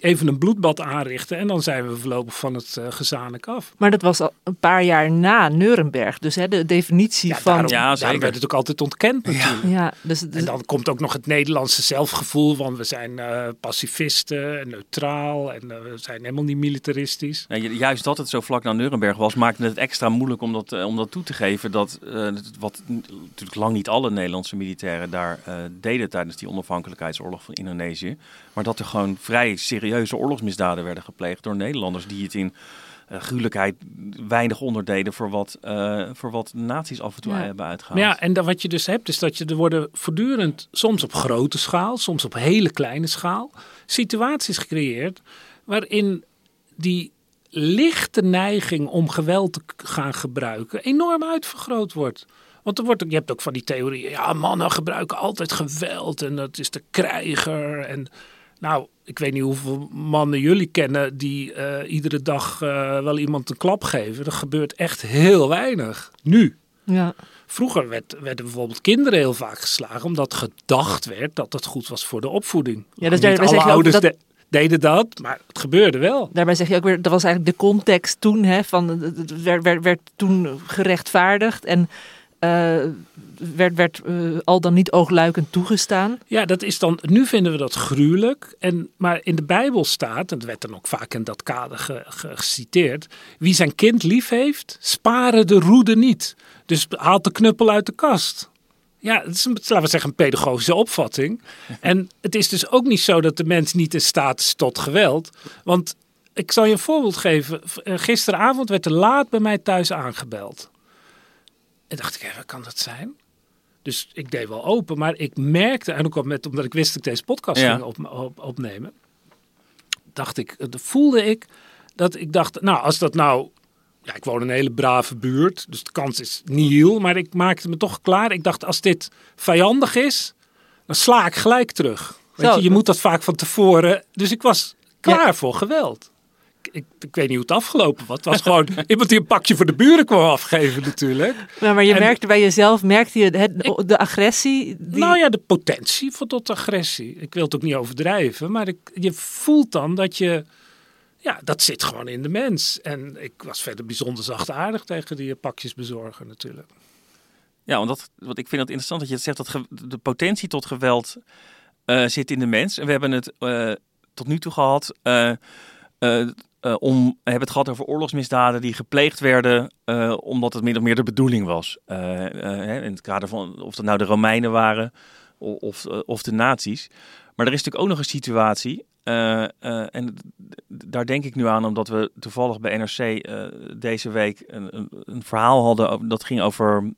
even een bloedbad aanrichten en dan zijn we voorlopig van het eh, gezamenlijk af. Maar dat was al een paar jaar na Nuremberg. Dus hè, de definitie Ja, van. daarom, Ja, daarom zeker. werd het ook altijd ontkend natuurlijk. Ja, dus, dus- En dan komt ook nog het Nederlandse zelfgevoel van we zijn eh, pacifisten en neutraal en eh, we zijn helemaal niet militaristisch. Ja, ju- juist dat het zo vlak na Nuremberg was, maakte het extra moeilijk om dat, om dat toe te geven. Dat, eh, wat natuurlijk lang niet alle Nederlandse militairen daar eh, deden tijdens die onafhankelijkheidsoorlog van Indonesië. Maar dat er gewoon vrij serieuze oorlogsmisdaden werden gepleegd door Nederlanders die het in eh, gruwelijkheid weinig onderdeden voor wat, eh, voor wat nazi's af en toe Ja. hebben uitgehaald. Maar ja, en dan wat je dus hebt is dat je er worden voortdurend, soms op grote schaal, soms op hele kleine schaal, situaties gecreëerd waarin die lichte neiging om geweld te gaan gebruiken enorm uitvergroot wordt. Want er wordt, ook- je hebt ook van die theorieën, ja, mannen gebruiken altijd geweld en dat is de krijger. En nou, ik weet niet hoeveel mannen jullie kennen die eh, iedere dag eh, wel iemand een klap geven. Dat gebeurt echt heel weinig. Nu. ja. Vroeger werd, werden bijvoorbeeld kinderen heel vaak geslagen omdat gedacht werd dat het goed was voor de opvoeding. Ja, dus Niet daarbij zeg alle ouders dat- deden dat, maar het gebeurde wel. Daarbij zeg je ook weer, dat was eigenlijk de context toen, hè, van, het- het werd, werd, werd toen gerechtvaardigd en eh, werd, werd eh, al dan niet oogluikend toegestaan. Ja, dat is dan, nu vinden we dat gruwelijk. En, maar in de Bijbel staat, en dat werd dan ook vaak in dat kader ge- ge- geciteerd. Wie zijn kind lief heeft, sparen de roede niet. Dus haalt de knuppel uit de kast. Ja, het is een, laten we zeggen, een pedagogische opvatting. En het is dus ook niet zo dat de mens niet in staat is tot geweld. Want ik zal je een voorbeeld geven. Eh, Gisteravond werd er laat bij mij thuis aangebeld. En dacht ik, hé, wat kan dat zijn? Dus ik deed wel open, maar ik merkte, en ook al met, omdat ik wist dat ik deze podcast Ja. ging op, op, opnemen, dacht ik, eh, voelde ik dat ik dacht, nou, als dat nou, ja, ik woon in een hele brave buurt, dus de kans is nihil, maar ik maakte me toch klaar. Ik dacht, als dit vijandig is, dan sla ik gelijk terug. Weet je, je moet dat vaak van tevoren. Dus ik was klaar voor geweld. Ik, ik, weet niet hoe het afgelopen was. Het was gewoon iemand die een pakje voor de buren kwam afgeven natuurlijk. Nou, maar je En- merkte bij jezelf, merkte je het, de agressie. Die, Nou ja, de potentie voor tot agressie. Ik wil het ook niet overdrijven, maar ik, je voelt dan dat je... Ja, dat zit gewoon in de mens. En ik was verder bijzonder zachtaardig tegen die pakjes bezorgen natuurlijk. Ja, want dat, wat ik vind het interessant dat je zegt dat ge- de potentie tot geweld eh, zit in de mens. En we hebben het eh, tot nu toe gehad eh, eh, eh, om, we hebben het gehad over oorlogsmisdaden die gepleegd werden eh, omdat het min of meer de bedoeling was. Eh, in het kader van of dat nou de Romeinen waren of, of de nazi's. Maar er is natuurlijk ook nog een situatie. en daar denk ik nu aan, omdat we toevallig bij NRC deze week een, een, een verhaal hadden dat ging over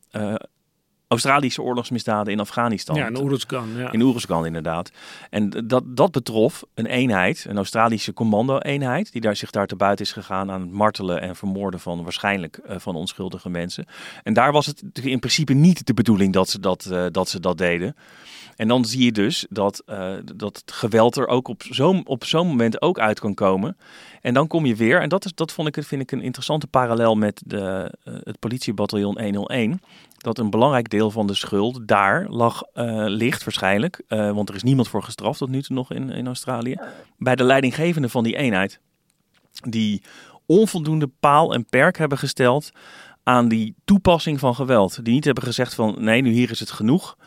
Australische oorlogsmisdaden in Afghanistan. Ja, een Oeruzgan. Ja. In Oeruzgan inderdaad. En dat, dat betrof een eenheid, een Australische commando-eenheid, die daar, zich daar te buiten is gegaan aan het martelen en vermoorden van waarschijnlijk eh, van onschuldige mensen. En daar was het in principe niet de bedoeling dat ze dat, eh, dat, ze dat deden. En dan zie je dus dat, eh, dat het geweld er ook op zo'n op zo'n moment ook uit kan komen. En dan kom je weer, en dat, is, dat vond ik, vind ik een interessante parallel met de, het politiebataljon 101 dat een belangrijk deel van de schuld daar lag, eh, ligt waarschijnlijk, eh, want er is niemand voor gestraft tot nu toe nog in, in Australië, bij de leidinggevende van die eenheid. Die onvoldoende paal en perk hebben gesteld aan die toepassing van geweld. Die niet hebben gezegd van nee, nu hier is het genoeg.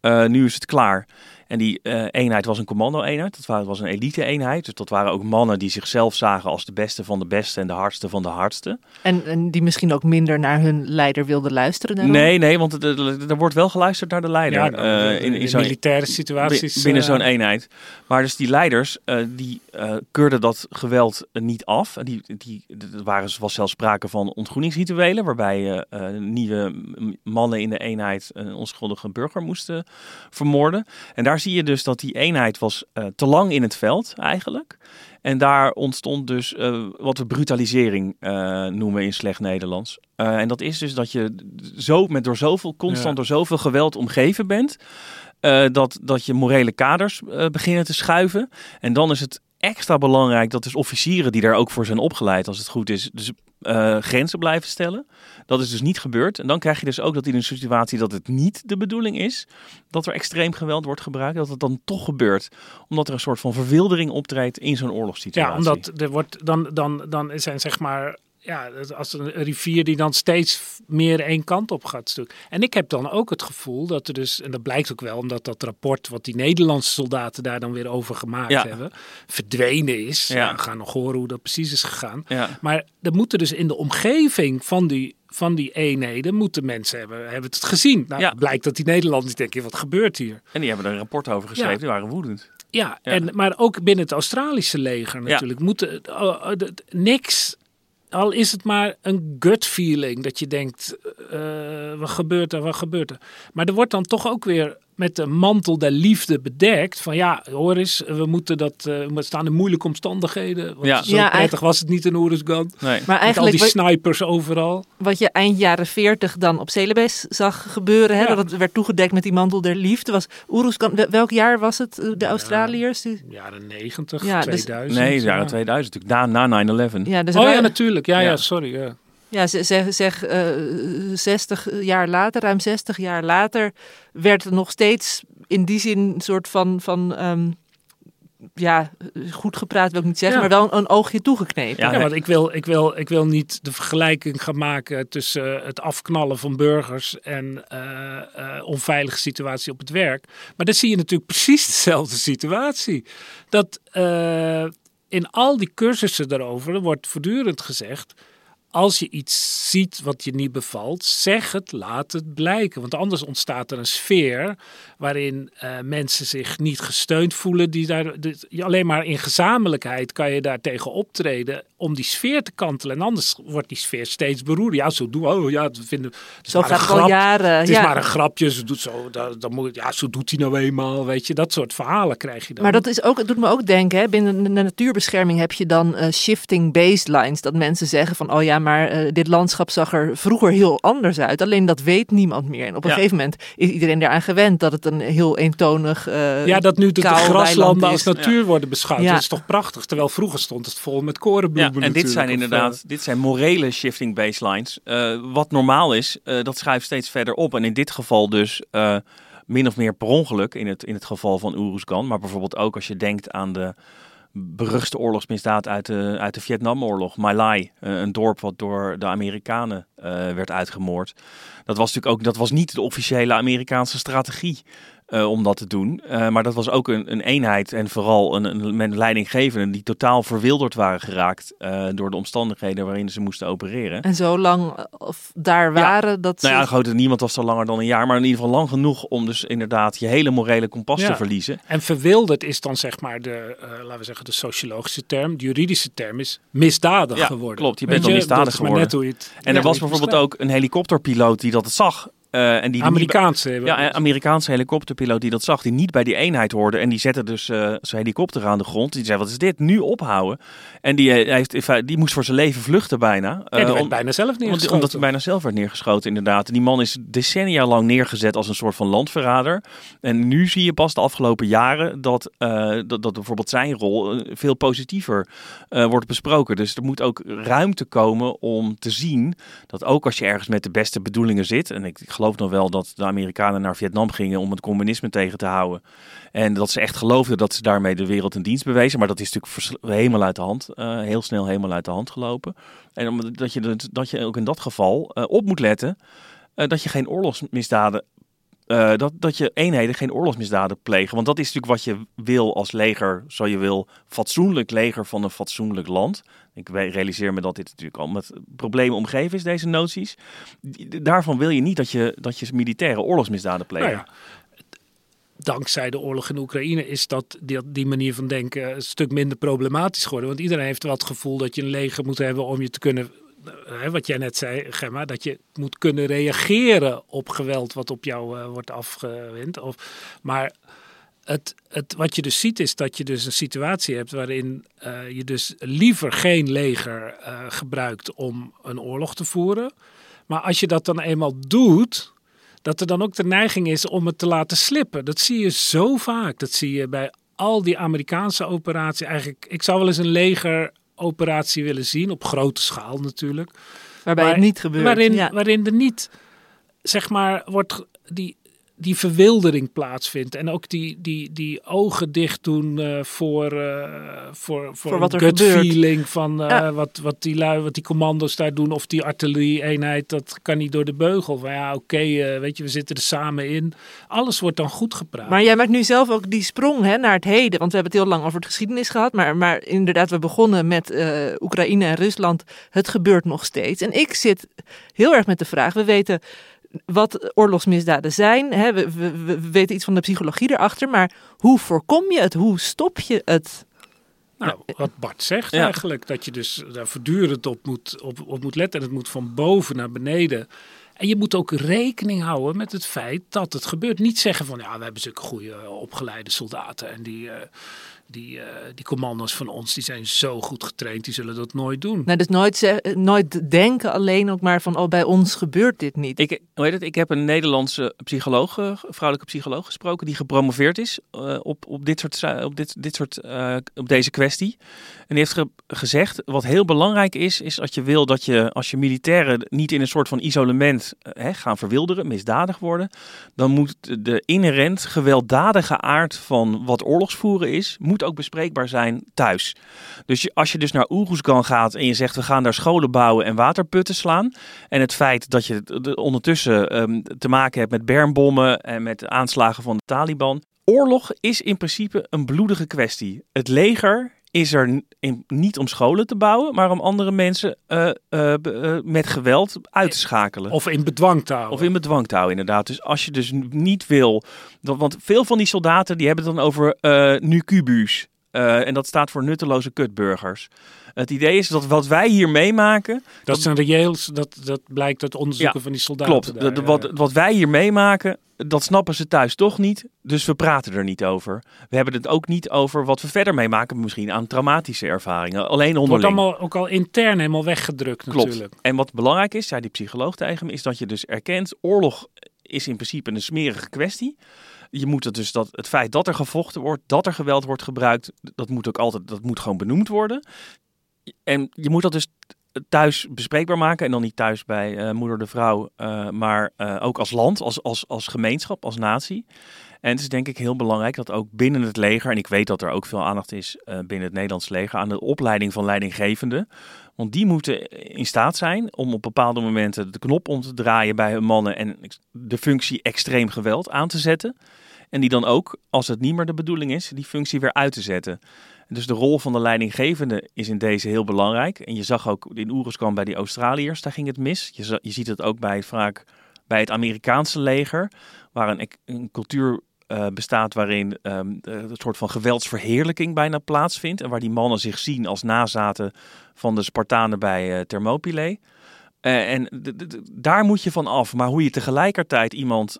Eh, nu is het klaar. En die uh, eenheid was een commando-eenheid. Dat was een elite-eenheid. Dus dat waren ook mannen die zichzelf zagen als de beste van de beste en de hardste van de hardste. En, en die misschien ook minder naar hun leider wilden luisteren? Daarom? Nee, nee, want er wordt wel geluisterd naar de leider. Ja, uh, in, in, in militaire situaties. Binnen zo'n eenheid. Maar dus die leiders, die keurden dat geweld niet af. Die, die, er waren, was zelfs sprake van ontgroeningsrituelen, waarbij nieuwe mannen in de eenheid een onschuldige burger moesten vermoorden. En daar zie je dus dat die eenheid was uh, te lang in het veld eigenlijk. En daar ontstond dus uh, wat we brutalisering uh, noemen in slecht Nederlands. en dat is dus dat je zo, met door zoveel, constant door zoveel geweld omgeven bent. dat, dat je morele kaders beginnen te schuiven. En dan is het extra belangrijk dat dus officieren die daar ook voor zijn opgeleid, als het goed is, dus uh, grenzen blijven stellen. Dat is dus niet gebeurd. En dan krijg je dus ook dat in een situatie dat het niet de bedoeling is dat er extreem geweld wordt gebruikt, dat het dan toch gebeurt. Omdat er een soort van verwildering optreedt in zo'n oorlogssituatie. Ja, omdat er wordt dan, dan, dan zijn zeg maar ja, als een rivier die dan steeds meer één kant op gaat stuk. En ik heb dan ook het gevoel dat er dus, en dat blijkt ook wel, omdat dat rapport wat die Nederlandse soldaten daar dan weer over gemaakt hebben, verdwenen is. Ja. we gaan nog horen hoe dat precies is gegaan. Ja. Maar er moeten dus in de omgeving van die van die eenheden moeten mensen hebben, hebben het gezien. Nou, ja. blijkt dat die Nederlanders denken, wat gebeurt hier? En die hebben er een rapport over geschreven, die waren woedend. Ja, En, maar ook binnen het Australische leger natuurlijk. Moeten, uh, niks al is het maar een gut feeling dat je denkt, uh, wat gebeurt er, wat gebeurt er. Maar er wordt dan toch ook weer met de mantel der liefde bedekt. Van ja, hoor eens, we moeten dat, uh, we staan in moeilijke omstandigheden. Want ja. zo ja, prettig was het niet in Oeruzgan. Nee. Maar eigenlijk al die snipers overal. Wat je eind jaren 40 dan op Celebes zag gebeuren, hè, dat het werd toegedekt met die mantel der liefde. Was Oeruzgan, welk jaar was het, de Australiërs? Ja, jaren 90, ja, 2000. Dus, nee, jaren 2000 natuurlijk, na, na 9-11. Ja, dus oh ja, natuurlijk. Ja, ja. sorry. Ja. Ja, zeg, zeg uh, 60 jaar later, ruim 60 jaar later, werd er nog steeds in die zin een soort van, van um, ja, goed gepraat wil ik niet zeggen, maar wel een, oogje toegeknepen. Ja, want ik wil, ik, wil, ik wil niet de vergelijking gaan maken tussen het afknallen van burgers en uh, uh, onveilige situatie op het werk. Maar dan zie je natuurlijk precies dezelfde situatie. Dat in al die cursussen daarover wordt voortdurend gezegd als je iets ziet wat je niet bevalt, zeg het, laat het blijken. Want anders ontstaat er een sfeer waarin uh, mensen zich niet gesteund voelen. Die daar, alleen maar in gezamenlijkheid kan je daar tegen optreden om die sfeer te kantelen. En anders wordt die sfeer steeds beroerd. Ja, zo doen oh ja, we vinden. Het zo gaat al jaren. Het is ja. maar een grapje. Ze doet zo, dat, dat moet, ja, zo doet hij nou eenmaal. Weet je, dat soort verhalen krijg je dan. Maar dat is ook, het doet me ook denken. Hè, binnen de natuurbescherming heb je dan uh, shifting baselines. Dat mensen zeggen van, oh ja, maar uh, dit landschap zag er vroeger heel anders uit. Alleen dat weet niemand meer. En op een ja. gegeven moment is iedereen eraan gewend dat het een heel eentonig. Uh, ja, dat nu de, de graslanden als natuur worden beschouwd. Ja. Dat is toch prachtig. Terwijl vroeger stond het vol met korenbloemen. Ja, en dit zijn inderdaad, of, dit zijn morele shifting baselines. Uh, wat normaal is, dat schuift steeds verder op. En in dit geval dus min of meer per ongeluk in het, in het geval van Oeruzgan. Maar bijvoorbeeld ook als je denkt aan de beruchte oorlogsmisdaad uit de, uit de Vietnamoorlog. My Lai, een dorp wat door de Amerikanen uh, werd uitgemoord. Dat was natuurlijk ook dat was niet de officiële Amerikaanse strategie. Uh, om dat te doen. Uh, maar dat was ook een, een eenheid en vooral een, een, een leidinggevende die totaal verwilderd waren geraakt uh, door de omstandigheden waarin ze moesten opereren. En zo lang of daar waren ja. dat. Nou ja, goed, niemand was er langer dan een jaar, maar in ieder geval lang genoeg om dus inderdaad je hele morele kompas ja. te verliezen. En verwilderd is dan zeg maar de, laten we zeggen, de sociologische term. De juridische term is misdadig ja, geworden. Klopt, je bent al misdadig geworden. Net hoe je het, en er was bijvoorbeeld ook een helikopterpiloot die dat zag. Uh, en die Amerikaanse. Ja, Amerikaanse helikopterpiloot die dat zag, die niet bij die eenheid hoorde. En die zette dus uh, zijn helikopter aan de grond. Die zei, wat is dit? Nu ophouden. En die, uh, heeft, die moest voor zijn leven vluchten bijna. Ja, die werd bijna zelf neergeschoten. Omdat hij bijna zelf werd neergeschoten, inderdaad. En die man is decennia lang neergezet als een soort van landverrader. En nu zie je pas de afgelopen jaren dat, dat, dat bijvoorbeeld zijn rol veel positiever wordt besproken. Dus er moet ook ruimte komen om te zien dat ook als je ergens met de beste bedoelingen zit. En ik geloof nog wel dat de Amerikanen naar Vietnam gingen om het communisme tegen te houden. En dat ze echt geloofden dat ze daarmee de wereld een dienst bewezen. Maar dat is natuurlijk helemaal uit de hand, uh, heel snel helemaal uit de hand gelopen. En dat je, dat je ook in dat geval uh, op moet letten uh, dat je geen oorlogsmisdaden eh, dat, dat je eenheden geen oorlogsmisdaden plegen. Want dat is natuurlijk wat je wil als leger, zo je wil, fatsoenlijk leger van een fatsoenlijk land. Ik realiseer me dat dit natuurlijk al met problemen omgeven is, deze noties. Daarvan wil je niet dat je, dat je militaire oorlogsmisdaden pleegt. Nou dankzij de oorlog in Oekraïne is dat die, manier van denken een stuk minder problematisch geworden. Want iedereen heeft wel het gevoel dat je een leger moet hebben om je te kunnen hè, wat jij net zei, Gemma, dat je moet kunnen reageren op geweld wat op jou uh, wordt afgewend. Of, maar het, het, wat je dus ziet is dat je dus een situatie hebt waarin uh, je dus liever geen leger uh, gebruikt om een oorlog te voeren. Maar als je dat dan eenmaal doet, dat er dan ook de neiging is om het te laten slippen. Dat zie je zo vaak. Dat zie je bij al die Amerikaanse operaties. Eigenlijk, ik zou wel eens een legeroperatie willen zien, op grote schaal natuurlijk. Waarbij het niet gebeurt. Waarin, waarin er niet, zeg maar, wordt die die verwildering plaatsvindt. En ook die, die, die ogen dicht doen uh, voor, uh, voor, voor, voor, wat er gut gebeurt. feeling van uh, wat, wat, die lui, wat die commando's daar doen. Of die artillerie-eenheid, dat kan niet door de beugel. Maar ja, oké, weet je, we zitten er samen in. Alles wordt dan goed gepraat. Maar jij maakt nu zelf ook die sprong hè, naar het heden. Want we hebben het heel lang over het geschiedenis gehad. Maar, maar inderdaad, we begonnen met Oekraïne en Rusland. Het gebeurt nog steeds. En ik zit heel erg met de vraag, we weten wat oorlogsmisdaden zijn. Hè? We, we, weten iets van de psychologie erachter, maar hoe voorkom je het? Hoe stop je het? Nou, wat Bart zegt eigenlijk, dat je dus daar voortdurend op moet, op, op moet letten. En het moet van boven naar beneden. En je moet ook rekening houden met het feit dat het gebeurt. Niet zeggen van, ja, we hebben zulke goede opgeleide soldaten en die... Uh, die, uh, die commando's van ons die zijn zo goed getraind, die zullen dat nooit doen. Nou, dus nooit, nooit denken alleen ook maar van, oh, bij ons gebeurt dit niet. Ik, hoe heet het? ik heb een Nederlandse psycholoog, uh, vrouwelijke psycholoog gesproken, die gepromoveerd is uh, op, op, dit soort, op, dit, dit soort, op deze kwestie. En die heeft ge gezegd, wat heel belangrijk is, is dat je wil dat je, als je militairen niet in een soort van isolement hè, gaan verwilderen, misdadig worden, dan moet de inherent gewelddadige aard van wat oorlogsvoeren is, moet ook bespreekbaar zijn thuis. Dus als je dus naar Oeroesgan gaat en je zegt we gaan daar scholen bouwen en waterputten slaan. En het feit dat je ondertussen um, te maken hebt met bermbommen en met aanslagen van de Taliban. Oorlog is in principe een bloedige kwestie. Het leger is er niet om scholen te bouwen, maar om andere mensen uh, uh, uh, met geweld uit te schakelen. Of in bedwang te houden. Of in bedwang te houden, inderdaad. Dus als je dus niet wil... want veel van die soldaten die hebben het dan over nucubus. en dat staat voor nutteloze kutburgers. Het idee is dat wat wij hier meemaken. Dat, zijn reëels, dat, dat blijkt uit onderzoeken van die soldaten. Klopt. Daar, wat, wat wij hier meemaken, dat snappen ze thuis toch niet. Dus we praten er niet over. We hebben het ook niet over wat we verder meemaken, misschien aan traumatische ervaringen. Alleen onderling. Het wordt allemaal ook al intern helemaal weggedrukt Klopt. natuurlijk. En wat belangrijk is, zei die psycholoog tegen me, is dat je dus erkent, oorlog is in principe een smerige kwestie. Je moet het dus dat het feit dat er gevochten wordt, dat er geweld wordt gebruikt, dat moet ook altijd, dat moet gewoon benoemd worden. En je moet dat dus thuis bespreekbaar maken. En dan niet thuis bij uh, moeder de vrouw, uh, maar uh, ook als land, als, als, als gemeenschap, als natie. En het is denk ik heel belangrijk dat ook binnen het leger, en ik weet dat er ook veel aandacht is binnen het Nederlands leger, aan de opleiding van leidinggevenden. Want die moeten in staat zijn om op bepaalde momenten de knop om te draaien bij hun mannen en de functie extreem geweld aan te zetten. En die dan ook, als het niet meer de bedoeling is, die functie weer uit te zetten. Dus de rol van de leidinggevende is in deze heel belangrijk. En je zag ook in Oeruzkan bij die Australiërs, daar ging het mis. Je, je ziet het ook bij, vaak bij het Amerikaanse leger, waar een, een cultuur uh, bestaat waarin een soort van geweldsverheerlijking bijna plaatsvindt. En waar die mannen zich zien als nazaten van de Spartanen bij uh, Thermopylae. Uh, en daar moet je van af. Maar hoe je tegelijkertijd iemand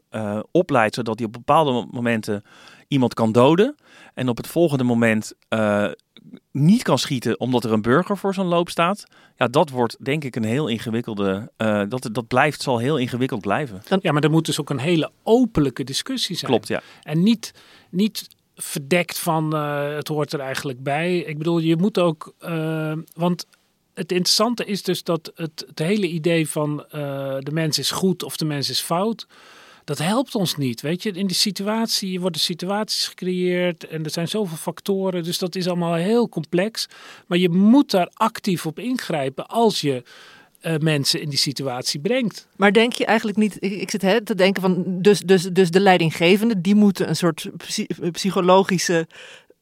opleidt zodat hij op bepaalde momenten iemand kan doden. En op het volgende moment uh, niet kan schieten omdat er een burger voor zo'n loop staat. Ja, dat wordt denk ik een heel ingewikkelde. Uh, dat, dat blijft, zal heel ingewikkeld blijven. Ja, maar er moet dus ook een hele openlijke discussie zijn. Klopt, ja. En niet, niet verdekt van uh, het hoort er eigenlijk bij. Ik bedoel, je moet ook. want het interessante is dus dat het, het hele idee van de mens is goed of de mens is fout dat helpt ons niet. Weet je, in die situatie worden situaties gecreëerd en er zijn zoveel factoren, dus dat is allemaal heel complex. Maar je moet daar actief op ingrijpen als je eh, mensen in die situatie brengt. Maar denk je eigenlijk niet, ik, zit hè, te denken van, dus, dus, dus de leidinggevenden, die moeten een soort psy- psychologische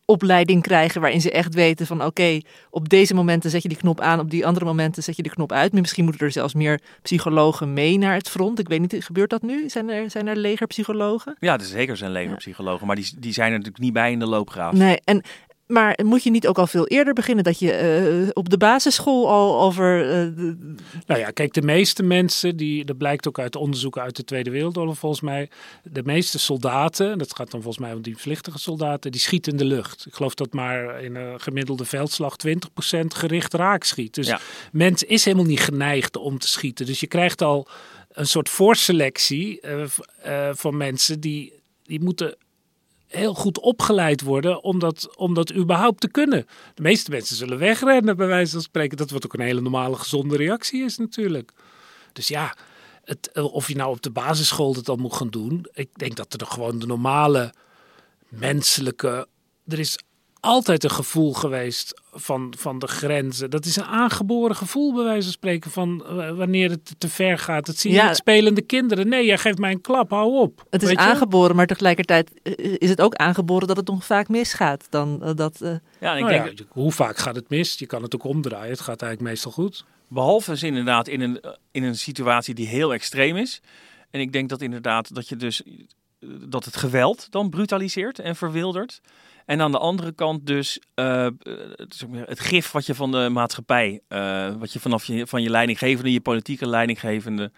opleiding krijgen waarin ze echt weten van oké, op deze momenten zet je die knop aan, op die andere momenten zet je de knop uit. Maar Misschien moeten er zelfs meer psychologen mee naar het front. Ik weet niet, gebeurt dat nu? Zijn er, zijn er legerpsychologen? Ja, dus zeker zijn legerpsychologen, maar die, die zijn er natuurlijk niet bij in de loopgraaf. Nee, en maar moet je niet ook al veel eerder beginnen dat je eh, op de basisschool al over eh, de- Nou ja, kijk, de meeste mensen, die, dat blijkt ook uit onderzoeken uit de Tweede Wereldoorlog volgens mij, de meeste soldaten, en dat gaat dan volgens mij om dienstplichtige soldaten, die schieten in de lucht. Ik geloof dat maar in een gemiddelde veldslag 20% gericht raak schiet. Dus Ja. mens is helemaal niet geneigd om te schieten. Dus je krijgt al een soort voorselectie eh, van mensen die, die moeten heel goed opgeleid worden om dat, om dat überhaupt te kunnen. De meeste mensen zullen wegrennen, bij wijze van spreken. Dat wat ook een hele normale, gezonde reactie is natuurlijk. Dus ja, het, eh, of je nou op de basisschool dat dan moet gaan doen. Ik denk dat er gewoon de normale menselijke... Er is altijd een gevoel geweest van, van de grenzen. Dat is een aangeboren gevoel, bij wijze van spreken, van eh, wanneer het te ver gaat. Dat zie je Ja. met spelende kinderen. Nee, jij geeft mij een klap, hou op. het is je? aangeboren, maar tegelijkertijd eh, is het ook aangeboren dat het nog vaak misgaat. Dan eh, dat, eh, Ja, en ik Nou denk, ja, hoe vaak gaat het mis? Je kan het ook omdraaien. Het gaat eigenlijk meestal goed. Behalve dus inderdaad in een, in een situatie die heel extreem is. En ik denk dat inderdaad dat je dus eh, dat het geweld dan brutaliseert en verwildert. En aan de andere kant dus eh, eh, het gif wat je van de maatschappij, eh, wat je vanaf je, van je leidinggevende, je politieke leidinggevende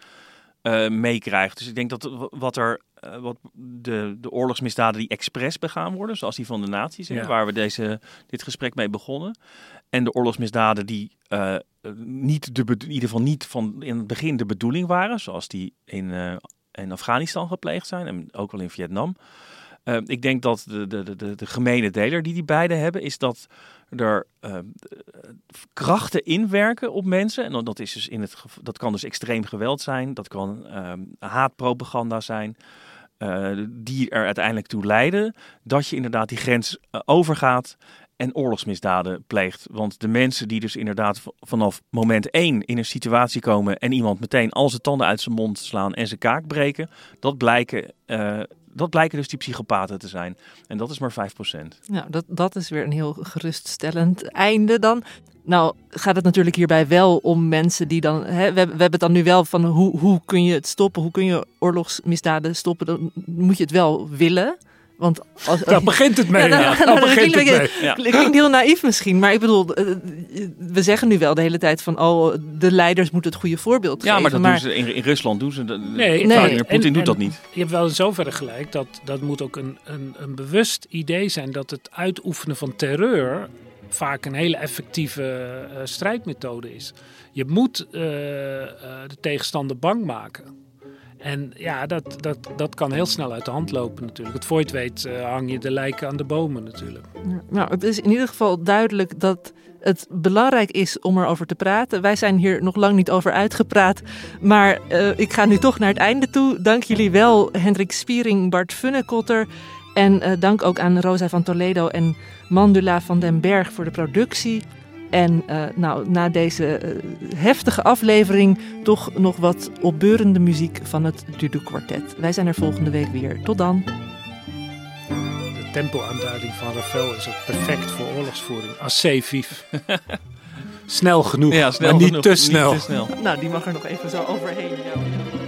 eh, meekrijgt. Dus ik denk dat wat er, wat de, de oorlogsmisdaden die expres begaan worden, zoals die van de nazi's, Ja. waar we deze, dit gesprek mee begonnen. En de oorlogsmisdaden die niet de, in ieder geval niet van in het begin de bedoeling waren, zoals die in, in Afghanistan gepleegd zijn en ook wel in Vietnam. Eh, ik denk dat de, de, de, de, gemene deler die die beide hebben, is dat er eh, krachten inwerken op mensen. En dat, is dus in het, dat kan dus extreem geweld zijn, dat kan ehm, haatpropaganda zijn. eh, die er uiteindelijk toe leiden dat je inderdaad die grens eh, overgaat en oorlogsmisdaden pleegt. Want de mensen die dus inderdaad vanaf moment één in een situatie komen en iemand meteen al zijn tanden uit zijn mond slaan en zijn kaak breken, dat blijken, eh, dat blijken dus die psychopaten te zijn. En dat is maar 5%. Nou, dat, dat is weer een heel geruststellend einde dan. Nou, gaat het natuurlijk hierbij wel om mensen die dan. Hè, we, hebben- we hebben het dan nu wel van hoe, hoe kun je het stoppen? Hoe kun je oorlogsmisdaden stoppen? Dan moet je het wel willen. Want als, Daar begint het mee. Ja, Ja, begint het klinkt mee. Ja. Klinkt heel naïef misschien, maar ik bedoel, eh, we zeggen nu wel de hele tijd van, oh, de leiders moeten het goede voorbeeld Ja, geven. maar dat doen ze in, in Rusland doen ze dat. Nee, Vladimir en- Poetin doet en- dat niet. Je hebt wel in zoverre gelijk dat dat moet ook een, een, een bewust idee zijn dat het uitoefenen van terreur vaak een hele effectieve eh, strijdmethode is. Je moet eh, eh, de tegenstander bang maken. En ja, dat, dat, dat kan heel snel uit de hand lopen natuurlijk. Het voor weet eh, hang je de lijken aan de bomen natuurlijk. Ja, Nou, het is in ieder geval duidelijk dat het belangrijk is om erover te praten. Wij zijn hier nog lang niet over uitgepraat, maar eh, ik ga nu toch naar het einde toe. Dank jullie wel, Hendrik Spiering, Bart Funnekotter. En eh, dank ook aan Rosa van Toledo en Mandula van den Berg voor de productie. En eh, nou, na deze eh, heftige aflevering toch nog wat opbeurende muziek van het Dudu Quartet. Wij zijn er volgende week weer. Tot dan. De tempo-aanduiding van Ravel is ook perfect voor oorlogsvoering. Assez vief. snel genoeg, Ja, snel maar niet genoeg, te snel. Niet te snel. Nou, die mag er nog even zo overheen. Ja.